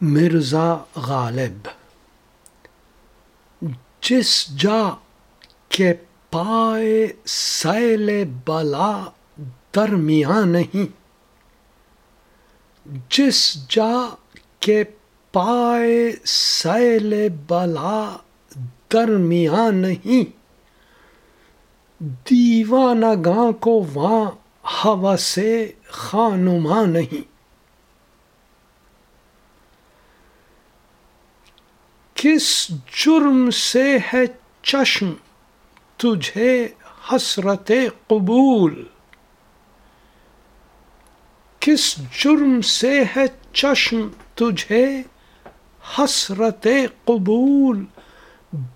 مرزا غالب۔ جس جا کے پائے سیل بلا درمیان نہیں۔ جس جا کے پائے سیل بلا درمیان نہیں۔ دیوانہ گاں کو وہاں ہوا سے خانما نہیں۔ کس جرم سے ہے چشم تجھے حسرت قبول؟ کس جرم سے ہے چشم تجھے حسرت قبول؟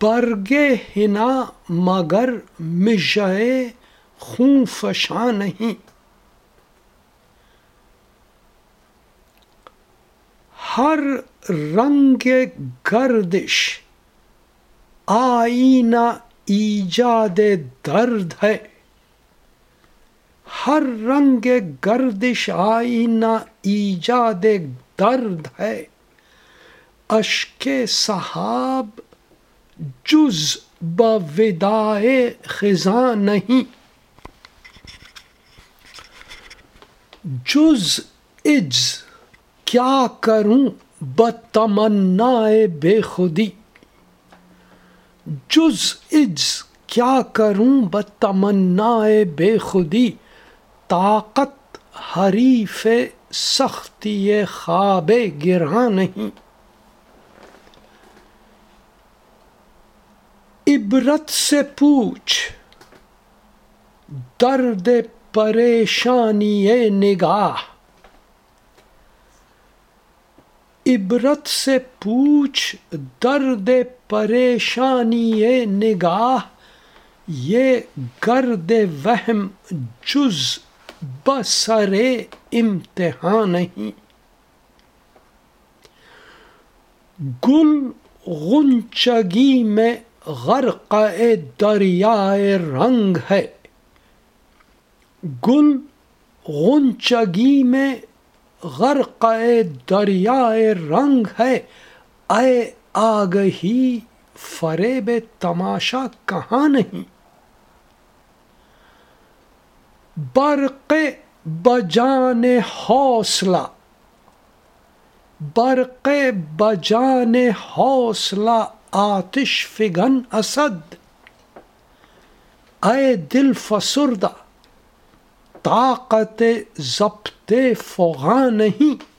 برگے ہنا مگر مجھے خون فشاں نہیں۔ ہر رنگ گردش، آئینہ ایجاد درد ہے۔ ہر رنگ گردش، آئینہ ایجاد درد ہے۔ اشک صحاب جز بودائے خزاں نہیں۔ جز اجز کیا کروں بتمنا بے خودی؟ جز اجز، کیا کروں بتمنا بے خودی؟ طاقت حریف سختی خواب گراں نہیں۔ عبرت سے پوچھ، درد پریشانی نگاہ۔ عبرت سے پوچھ درد پریشانی نگاہ یہ گرد وہم جز بسر امتحان نہیں گل غنچگی میں غرق دریائے رنگ ہے گل غنچگی میں غرق دریائے رنگ ہے۔ اے آگہی فریب تماشا کہاں نہیں؟ برق بجان حوصلہ، برق بجان حوصلہ آتش فگن اسد۔ اے دل فسردہ طاقت ضبط فغاں نہیں۔